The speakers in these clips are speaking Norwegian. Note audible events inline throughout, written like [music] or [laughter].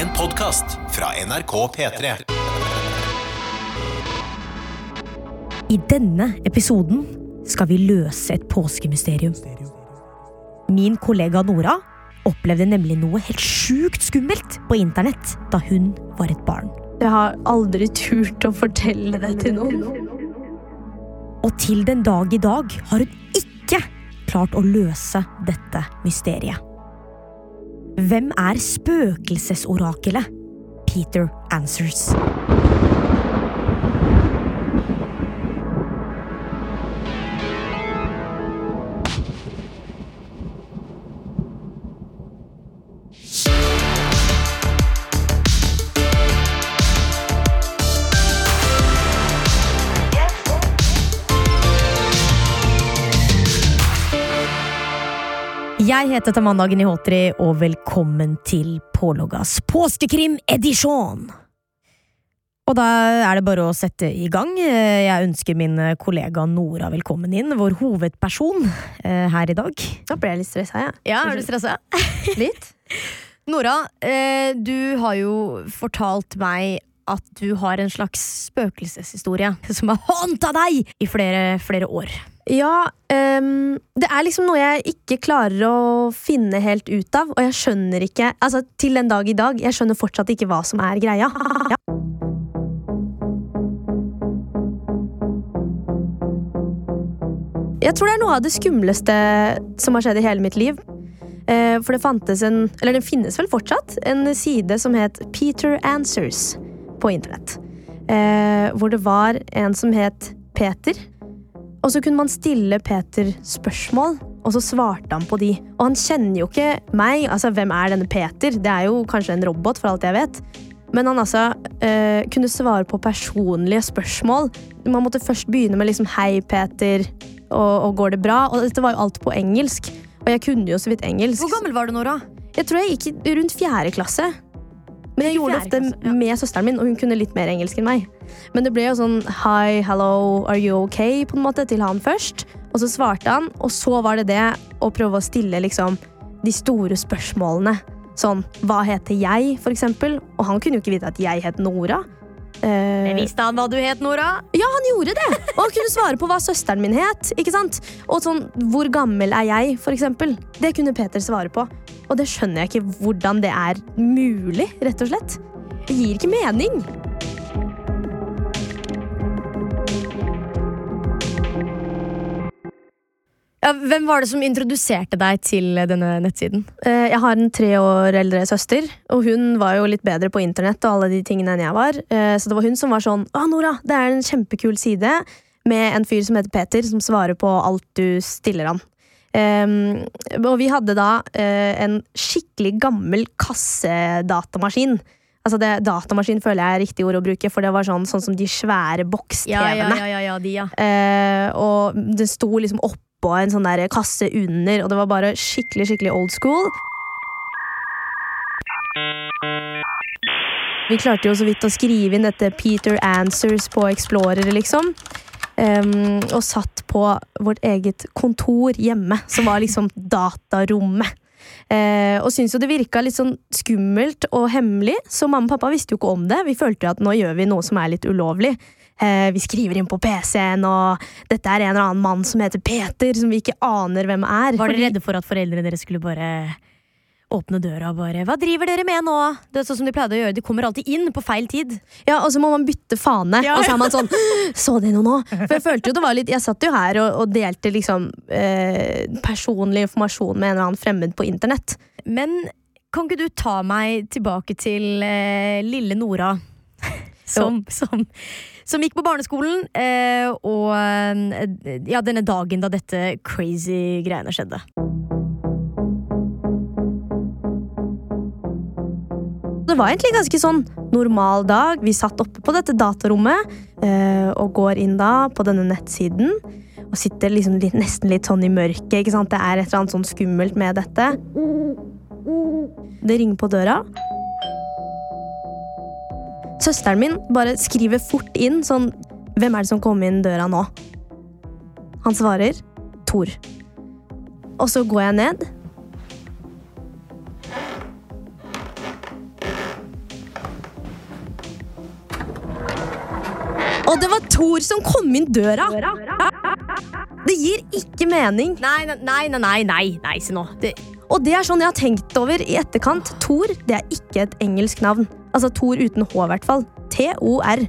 En podkast fra NRK P3. I denne episoden skal vi løse et påskemysterium. Min kollega Nora opplevde nemlig noe helt sjukt skummelt på internett da hun var et barn. Jeg har aldri turt å fortelle det til noen. Og til den dag i dag har hun ikke klart å løse dette mysteriet. Hvem er spøkelsesorakelet? Peter Answers. Jeg heter Tamanna Gnihotri, og velkommen til Påloggas påskekrim-edisjon! Og da er det bare å sette i gang. Jeg ønsker min kollega Nora velkommen inn, vår hovedperson eh, her i dag. Da ble jeg litt stressa, jeg. Ja, Er du stressa? [laughs] Litt. Nora, eh, du har jo fortalt meg at du har en slags spøkelseshistorie som har håndta deg i flere, flere år. Ja, um, det er liksom noe jeg ikke klarer å finne helt ut av, og jeg skjønner ikke Altså, til den dag i dag, jeg skjønner fortsatt ikke hva som er greia. Ja. Jeg tror det er noe av det skumleste som har skjedd i hele mitt liv. Eh, For det fantes en, eller den finnes vel fortsatt, en side som het Peter Answers på internett. Eh, Hvor det var en som het Peter. Og så kunne man stille Peter spørsmål, og så svarte han på de. Og han kjenner jo ikke meg. altså Hvem er denne Peter? Det er jo kanskje en robot, for alt jeg vet. Men han altså øh, kunne svare på personlige spørsmål. Man måtte først begynne med liksom 'Hei, Peter', og, og 'Går det bra?' Og dette var jo alt på engelsk. Og jeg kunne jo så vidt engelsk. Hvor gammel var du, Nora? Jeg tror jeg gikk rundt fjerde klasse. Men jeg gjorde det ofte klasse, med søsteren min, og hun kunne litt mer engelsk enn meg. Men det ble jo sånn hi, hello, are you okay? på en måte til han først. Og så svarte han, og så var det det å prøve å stille liksom de store spørsmålene. Sånn hva heter jeg, for eksempel? Og han kunne jo ikke vite at jeg het Nora. Eh, Visste han hva du het, Nora? ja, han gjorde det! Og han kunne svare på hva søsteren min het. ikke sant? Og sånn, hvor gammel er jeg, for eksempel. Det kunne Peter svare på. Og det skjønner jeg ikke hvordan det er mulig, rett og slett. Det gir ikke mening. Hvem var det som introduserte deg til denne nettsiden? Eh, Jeg har en tre år eldre søster, og hun var jo litt bedre på internett og alle de tingene enn jeg var. Eh, Så det var hun som var sånn Å, Nora, det er en kjempekul side med en fyr som heter Peter, som svarer på alt du stiller han. Um, og vi hadde da eh, en skikkelig gammel kassedatamaskin. Altså det, Datamaskin føler jeg er riktig ord å bruke, for det var sånn, sånn som de svære boks-TV-ene. ja, ja, de, ja. Eh, og det sto liksom oppå en sånn der kasse under, og det var bare skikkelig, skikkelig old school. Vi klarte jo så vidt å skrive inn dette Peter Answers på Explorer, liksom. Um, og satt på vårt eget kontor hjemme, som var liksom datarommet. Eh, og syntes jo det virka litt sånn skummelt og hemmelig, så mamma og pappa visste jo ikke om det. Vi følte jo at nå gjør vi noe som er litt ulovlig. Eh, vi skriver inn på PC-en, og dette er en eller annen mann som heter Peter, som vi ikke aner hvem er. Var dere redde for at foreldrene deres skulle bare åpne døra og bare Hva driver dere med nå? Det er sånn som de pleide å gjøre. De kommer alltid inn på feil tid. Ja, og så må man bytte fane, Ja, og så er man sånn [laughs] Så de noe nå? For jeg følte jo det var litt Jeg satt jo her og, og delte liksom eh, personlig informasjon med en eller annen fremmed på internett. Men kan ikke du ta meg tilbake til eh, lille Nora? [laughs] Som, som, som gikk på barneskolen, eh, og eh, ja, denne dagen da dette crazy greiene skjedde. Det var egentlig ganske sånn normal dag. Vi satt oppe på dette datarommet eh, og går inn da på denne nettsiden. Og sitter liksom litt, nesten litt sånn i mørket. ikke sant? Det er et eller annet sånn skummelt med dette. Det ringer på døra. Søsteren min bare skriver fort inn sånn Hvem er det som kom inn døra nå? Han svarer Tor. Og så går jeg ned. Thor som kom inn døra! Det gir ikke mening. Nei, nei, nei, nei, nei, nei, se nå. Det, Og det er sånn jeg har tenkt over i etterkant. Thor det er ikke et engelsk navn. Altså Thor uten H, i hvert fall. T-O-R.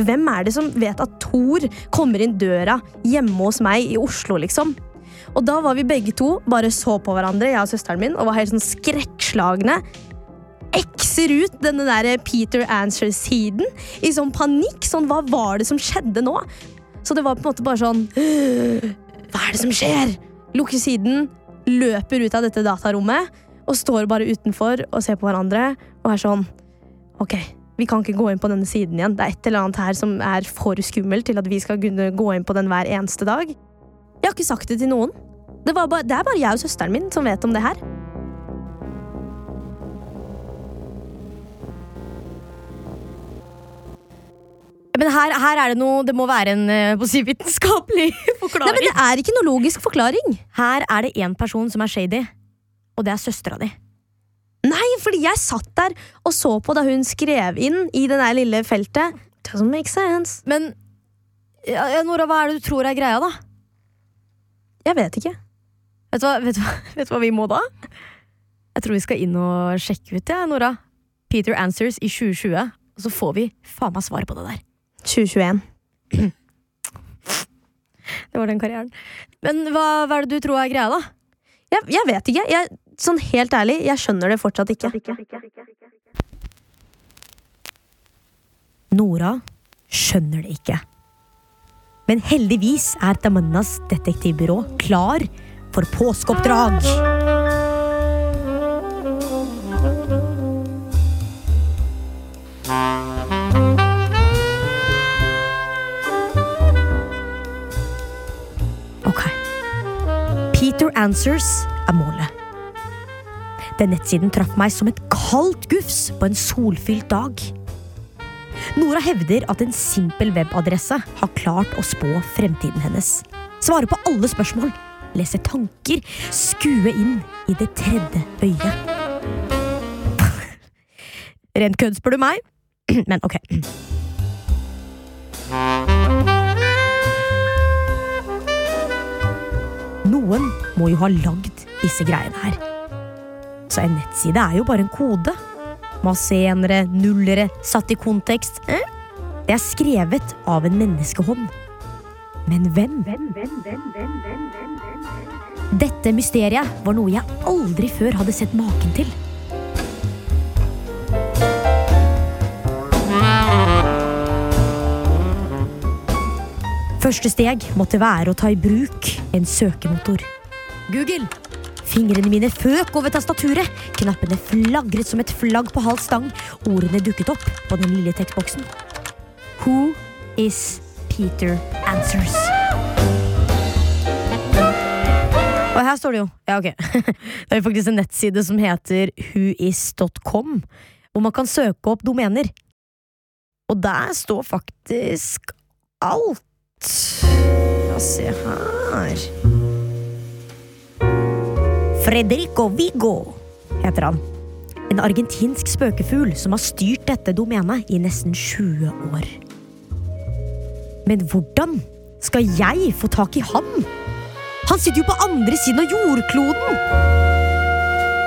Hvem er det som vet at Thor kommer inn døra hjemme hos meg i Oslo, liksom? Og da var vi begge to bare så på hverandre, jeg og søsteren min, og var helt sånn skrekkslagne. Ekser ut denne der Peter Answer-siden i sånn panikk. Sånn, hva var det som skjedde nå? Så det var på en måte bare sånn Hva er det som skjer? Lukker siden, løper ut av dette datarommet og står bare utenfor og ser på hverandre og er sånn Ok, vi kan ikke gå inn på denne siden igjen. Det er et eller annet her som er for skummelt til at vi skal kunne gå inn på den hver eneste dag. Jeg har ikke sagt det til noen. Det, bare, det er bare jeg og søsteren min som vet om det her. Men her, her er det noe Det må være en eh, si, vitenskapelig [laughs] Nei, men Det er ikke noe logisk forklaring. Her er det én person som er shady, og det er søstera di. Nei, fordi jeg satt der og så på da hun skrev inn i det der lille feltet. Doesn't make sense. Men ja, Nora, hva er det du tror er greia, da? Jeg vet ikke. Vet du hva, vet du hva, [laughs] vet du hva vi må da? Jeg tror vi skal inn og sjekke ut, ja, Nora. Peter Answers i 2020. Og så får vi faen meg svaret på det der. 2021. Det var den karrieren. Men hva, hva er det du tror er greia, da? Jeg, jeg vet ikke. Jeg, sånn helt ærlig, jeg skjønner det fortsatt ikke. Nora skjønner det ikke. Men heldigvis er Tamannas detektivbyrå klar for påskeoppdrag. Answers er målet. Den nettsiden traff meg som et kaldt gufs på en solfylt dag. Nora hevder at en simpel webadresse har klart å spå fremtiden hennes. Svare på alle spørsmål, lese tanker, skue inn i det tredje øyet. Rent kødd, spør du meg. [clears throat] Men ok. Noen må jo ha lagd disse greiene her. Så en nettside er jo bare en kode. Masse enere, nullere, satt i kontekst. Eh? Det er skrevet av en menneskehånd. Men hvem? Dette mysteriet var noe jeg aldri før hadde sett maken til. Første steg måtte være å ta i bruk en søkemotor. Google! Fingrene mine føk over tastaturet. Knappene flagret som et flagg på halv stang. Ordene dukket opp på den lille tekstboksen. Who is Peter Answers? Og her står det jo Ja, ok. [laughs] Det er faktisk en nettside som heter whois.com, hvor man kan søke opp domener. Og der står faktisk alt. La oss se her Fredrico Vigo heter han. En argentinsk spøkefugl som har styrt dette domenet i nesten 20 år. Men hvordan skal jeg få tak i han? Han sitter jo på andre siden av jordkloden!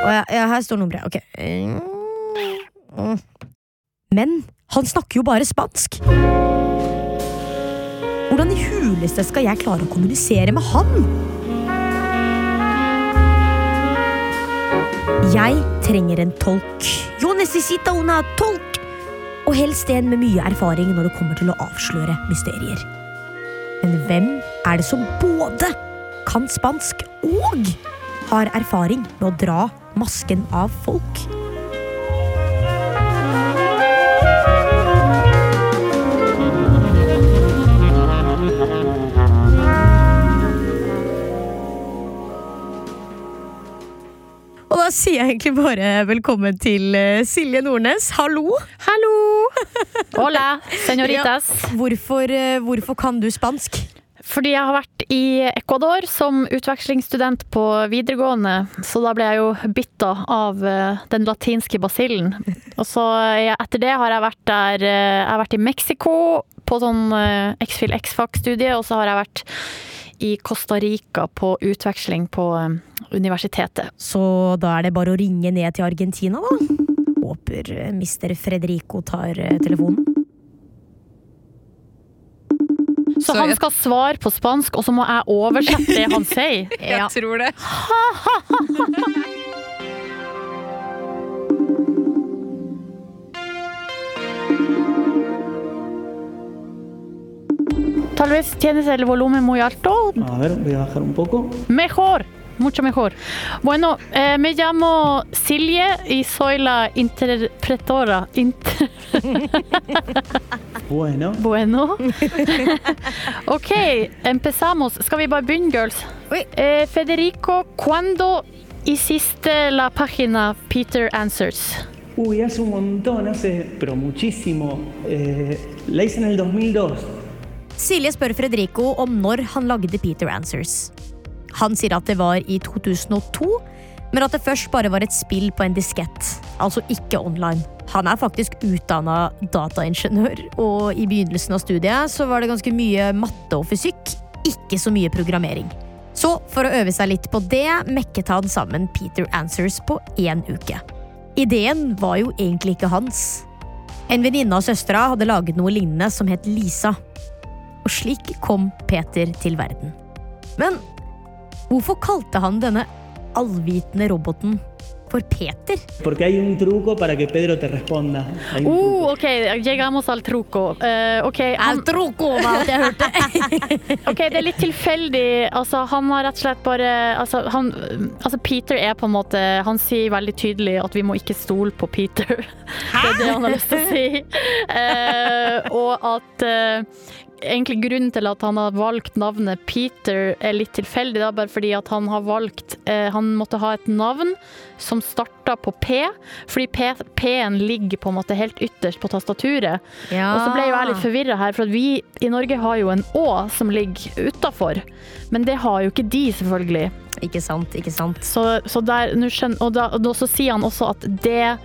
Og ja, ja, her står nummeret. Ok. Men han snakker jo bare spansk. Hvordan i huleste skal jeg klare å kommunisere med han? Jeg trenger en tolk. Yo necesita una tolk! Og helst en med mye erfaring når det kommer til å avsløre mysterier. Men hvem er det som både kan spansk og har erfaring med å dra masken av folk? Da sier jeg egentlig bare velkommen til eh, Silje Nordnes. Hallo! Hallo! [laughs] Hola, senoritas. Hvorfor, eh, hvorfor kan du spansk? Fordi jeg har vært i Ecuador som utvekslingsstudent på videregående, så da ble jeg jo bitta av eh, den latinske basillen. Og så etter det har jeg vært der Jeg har vært i Mexico på sånn X-Fil X-Fac-studie, og så har jeg vært i Costa Rica på utveksling på eh, universitetet. Så da er det bare å ringe ned til Argentina, da. Håper eh, mister Fredrico tar eh, telefonen. Så Så han skal svare på spansk, og så må jeg oversette det han [laughs] sier. Jeg tror det. [laughs] Tal vez tienes el volumen muy alto. A ver, voy a bajar un poco. Mejor, mucho mejor. Bueno, eh, me llamo Silje y soy la interpretora. Inter [laughs] Bueno, bueno. [laughs] ok, empezamos. Skal vi bare begynne, girls? Eh, Federico, ¿cuándo hiciste la página Peter Answers? uy, hace un montón, hace, pero muchísimo. Eh, la hice en el 2002. Silje spør Fredrico om når han lagde Peter Answers. Han sier at det var i 2002, men at det først bare var et spill på en diskett. Altså ikke online. Han er faktisk utdanna dataingeniør, og i begynnelsen av studiet så var det ganske mye matte og fysikk, ikke så mye programmering. Så for å øve seg litt på det, mekket han sammen Peter Answers på én uke. Ideen var jo egentlig ikke hans. En venninne av søstera hadde laget noe lignende som het Lisa og slik kom Peter til verden. Men hvorfor kalte han denne allvitende roboten for Peter? Porque hay un truco para que Pedro te responda. Oh, ok, llegamos al truco. Uh, okay, han, Altroco var alt jeg hørte. [laughs] Ok, det er litt tilfeldig. Altså, han har rett og slett bare altså, han, altså, Peter er på en måte Han sier veldig tydelig at vi må ikke stole på Peter. Hæ? [laughs] Det er det han har lyst til å si. Uh, og at eh, egentlig grunnen til at han har valgt navnet Peter er litt tilfeldig, da, bare fordi at han har valgt eh, Han måtte ha et navn som starta på P, fordi P- P-en ligger på en måte helt ytterst på tastaturet. Ja. Og så ble jo jeg litt forvirra her, for vi i Norge har jo en Å som ligger utafor. Men det har jo ikke de, selvfølgelig. Ikke sant, ikke sant. Så, så der, skjønner, og, da, og da så sier han også at det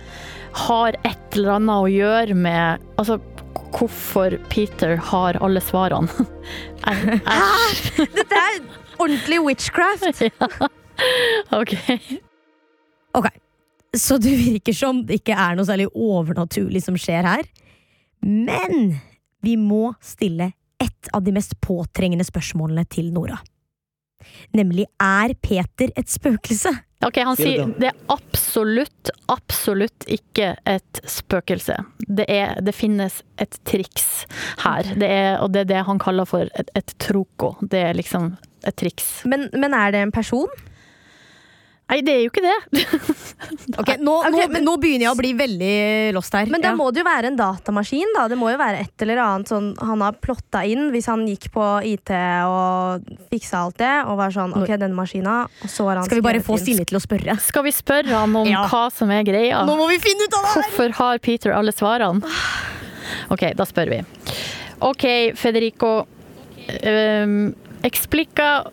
har et eller annet å gjøre med Altså hvorfor Peter har alle svarene. [laughs] Hæ?! Dette er ordentlig witchcraft. [laughs] OK. Ok, så du virker som det ikke er noe særlig overnaturlig som skjer her. Men vi må stille ett av de mest påtrengende spørsmålene til Nora. Nemlig er Peter et spøkelse? Ok, Han sier det er absolutt, absolutt ikke et spøkelse. Det, er, det finnes et triks her, det er, og det er det han kaller for et, et troco. Det er liksom et triks. Men, men er det en person? Nei, det er jo ikke det. [laughs] Ok, nå, nå, men- nå begynner jeg å bli veldig lost her. Men da Ja. må det jo være en datamaskin. da Det må jo være et eller annet sånn han har plotta inn hvis han gikk på IT og fiksa alt det. Og var sånn OK, denne maskina. Og så har han Skal vi bare få Silje Stille til å spørre? Skal vi spørre han om Ja. hva som er greia? Nå må vi finne ut av det! her! Hvorfor har Peter alle svarene? OK, da spør vi. OK, Federico. Um, explica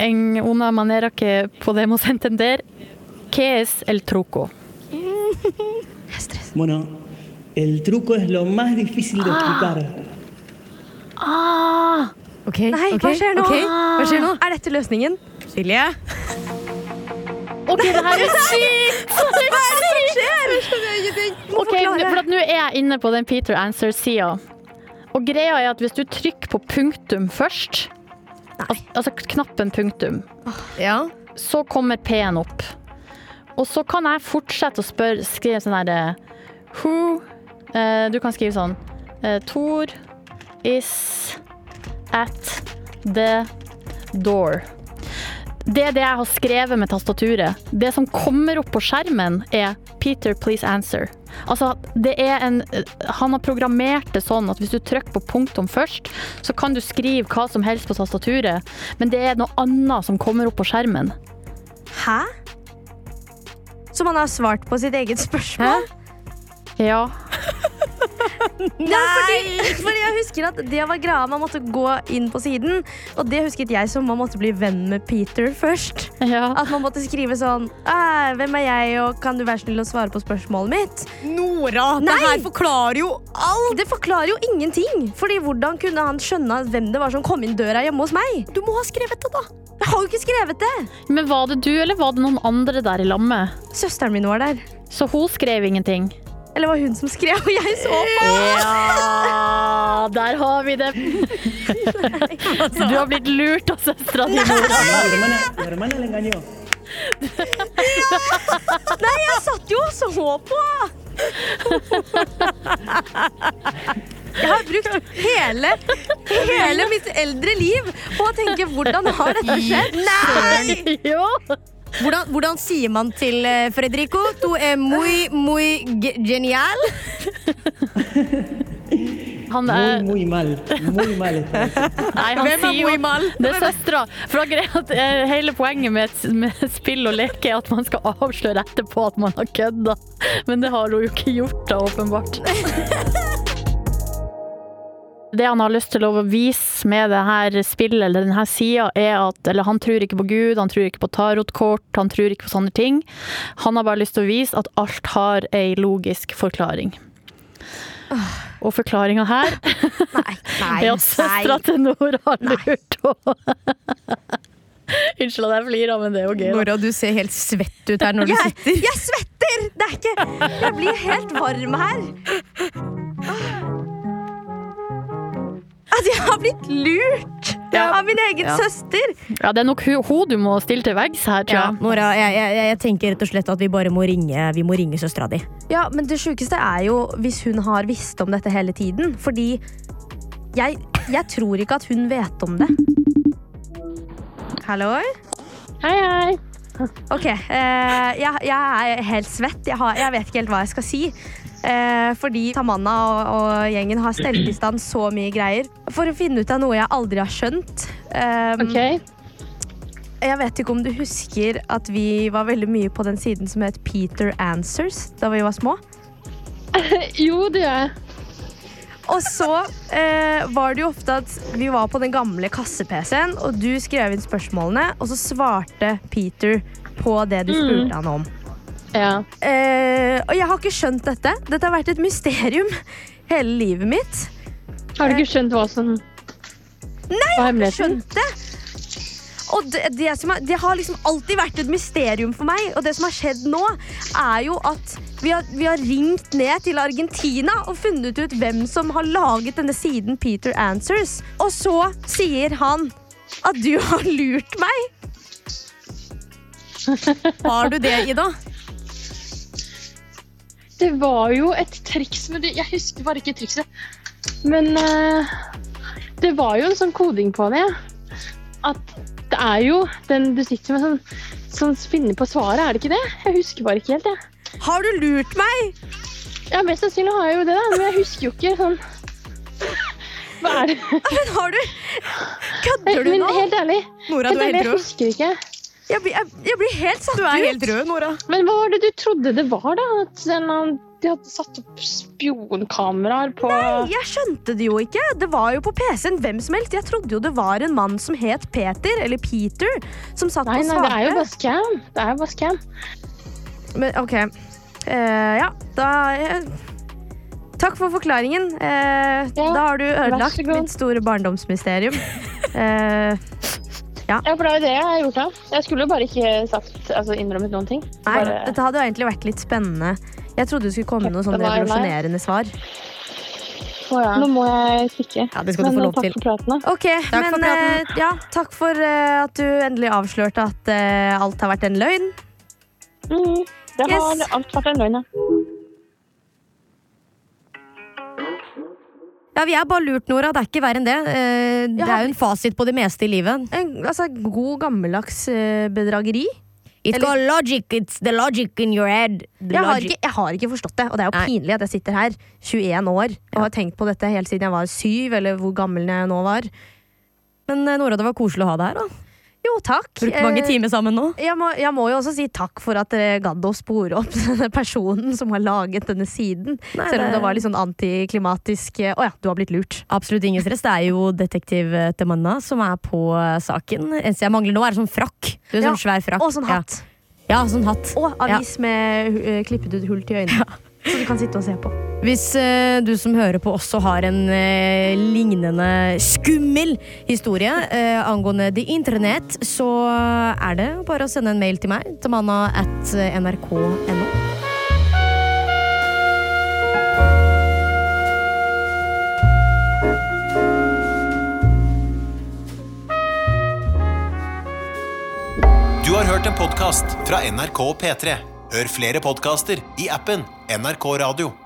en una manera que podemos entender qué es el truco. Bueno, el truco es lo más difícil de explicar. Ah! Ok, Nei, okay, hva skjer nå? Okay. Hva skjer nå? Er dette løsningen? Silje? OK, det her er sykt! Hva er det som skjer? Ok, for at nå er jeg inne på den Peter Answer-sida. Og greia er at hvis du trykker på punktum først, al altså knappen punktum, Ja. så kommer P-en opp. Og så kan jeg fortsette å spørre, skrive sånn herre Who uh, Du kan skrive sånn uh, Tor is at the door. Det er det jeg har skrevet med tastaturet. Det som kommer opp på skjermen, er 'Peter, please answer'. Altså, det er en Han har programmert det sånn at hvis du trykker på punktum først, så kan du skrive hva som helst på tastaturet, men det er noe annet som kommer opp på skjermen. Hæ? Så man har svart på sitt eget spørsmål? Ja. [laughs] Ja, fordi, fordi jeg husker at det var greia Man måtte gå inn på siden, og det husket jeg som man måtte bli venn med Peter først. Ja. At man måtte skrive sånn Hvem er jeg, og kan du være snill å svare på spørsmålet mitt? Nora, det her forklarer jo alt! Det forklarer jo ingenting. Fordi hvordan kunne han skjønne hvem det var som kom inn døra hjemme hos meg? Du må ha skrevet det, da. Jeg har jo ikke skrevet det. Men var det du, eller var det noen andre der i lammet? Søsteren min var der. Så hun skrev ingenting? Eller var hun som skrev, og jeg så på? Ja, der har vi det! Du har blitt lurt av søstera di. Nei, jeg satt jo og så på! Jeg har brukt hele, hele mitt eldre liv på å tenke hvordan har dette skjedd? Nei! Hvordan, hvordan sier man til eh, Fredrico? Du [laughs] er muy, muy genial. Han Muy, er muy mal. Muy mal. Nei, han Hvem er sier muy mal? Det er søstera. Eh, hele poenget med, med spill og leke er at man skal avsløre etterpå at man har kødda. Men det har hun jo ikke gjort, da, åpenbart. [laughs] Det han har lyst til å vise med det her spillet, eller denne sida, er at eller han tror ikke på Gud, han tror ikke på tarotkort, han tror ikke på sånne ting. Han har bare lyst til å vise at alt har ei logisk forklaring. Og forklaringa her Nei, nei, [laughs] er at søstera til Nora har lurt henne. [laughs] Unnskyld at jeg flirer, men det er jo gøy. Nora, du ser helt svett ut her når du Jeg, sitter. jeg svetter! Det er ikke Jeg blir helt varm her. At jeg har blitt lurt Ja. av min egen Ja. søster. Ja, det er nok hun du må stille til veggs her, tror Ja, jeg. Nora, jeg, jeg, jeg tenker rett og slett at vi bare må ringe, vi må ringe søstera di. Ja, men det sjukeste er jo hvis hun har visst om dette hele tiden. Fordi jeg, jeg tror ikke at hun vet om det. Hallo? Hei, hei. Ok, eh, jeg, jeg er helt svett. Jeg, har, jeg vet ikke helt hva jeg skal si. Eh, fordi Tamanna og, og gjengen har stelt i stand så mye greier for å finne ut av noe jeg aldri har skjønt. Um, okay. Jeg vet ikke om du husker at vi var veldig mye på den siden som het Peter Answers da vi var små. [laughs] Jo, det gjør jeg. Og så eh, var det jo ofte at vi var på den gamle kasse-PC-en, og du skrev inn spørsmålene, og så svarte Peter på det du spurte han om. Ja. Eh, og jeg har ikke skjønt dette. Dette har vært et mysterium hele livet mitt. Har du ikke skjønt hva som Nei, jeg har ikke Skjønt det. Og det, det, er, det har liksom alltid vært et mysterium for meg. Og det som har skjedd nå, er jo at vi har, vi har ringt ned til Argentina og funnet ut hvem som har laget denne siden Peter Answers. Og så sier han at du har lurt meg. [laughs] Har du det, Ida? Det var jo et triks, men jeg husker bare ikke trikset. Men uh, det var jo en sånn koding på det. At det er jo den du sitter med sånn, som finner på svaret, er det ikke det? Jeg husker bare ikke helt, jeg. Har du lurt meg? Ja, mest sannsynlig har jeg jo det, da, men jeg husker jo ikke sånn Hva er det? [laughs] Men har du Kødder du Men nå? helt ærlig, Nora, helt du ærlig, jeg husker ikke. Jeg blir, jeg, jeg blir helt satt Du er ut. helt rød, Nora. Men hva var det du trodde det var, da? At man, de hadde satt opp spionkameraer på Jeg skjønte det jo ikke. Det var jo på PC-en hvem som helst. Jeg trodde jo det var en mann som het Peter, eller Peter, som satt Nei, og nei, det er jo bare scam. Det er jo bare scam. Men ok. Uh, ja, da uh, Takk for forklaringen. Uh, Ja, da har du ødelagt mitt store barndomsmysterium. [laughs] Eh, Ja, for det er jo det jeg har gjort da. Jeg skulle jo bare ikke sagt, altså innrømmet noen ting. nei, Bare, dette hadde jo egentlig vært litt spennende. Jeg trodde det skulle komme noe sånn revolusjonerende svar. Nå må jeg stikke. Ja, det skal du Men få eh, lov takk til. for praten, da. Ok, Takk for praten. eh, ja, takk for uh, at du endelig avslørte at uh, alt har vært en løgn. Mm, det har Yes. alt vært en løgn, ja. Ja, Vi er bare lurt, Nora. Det er ikke verre enn det. Eh, Det er jo en fasit på det meste i livet. En altså, god, gammeldags eh, bedrageri. It's Eller- logic. It's the logic in your head. Jeg har, ikke, jeg har ikke forstått det, og det er jo Nei. pinlig at jeg sitter her 21 år og har tenkt på dette helt siden jeg var syv, eller hvor gammel jeg nå var. Men eh, Nora, det var koselig å ha deg her. da Jo, takk. Brukt mange Eh, timer sammen nå. Jeg må, jeg må jo også si takk for at dere gadd å spore opp [laughs] denne personen som har laget denne siden. Nei, Selv om det- var litt sånn antiklimatisk Å oh ja, du har blitt lurt. Absolutt ingen stress. Det er jo detektiv Temanna som er på saken. Eneste jeg mangler nå, er sånn frakk. Du, er sånn svær frakk. Og sånn hatt. Ja, ja sånn hatt. Og avis med uh, klippet ut hull til øynene. [laughs] Så du kan sitte og se på. Hvis eh, du som hører på også har en eh, lignende skummel historie eh, angående the internett, så er det bare å sende en mail til meg, tamanna at nrk.no. Du har hørt en podkast fra NRK P3. Hør flere podkaster i appen NRK Radio.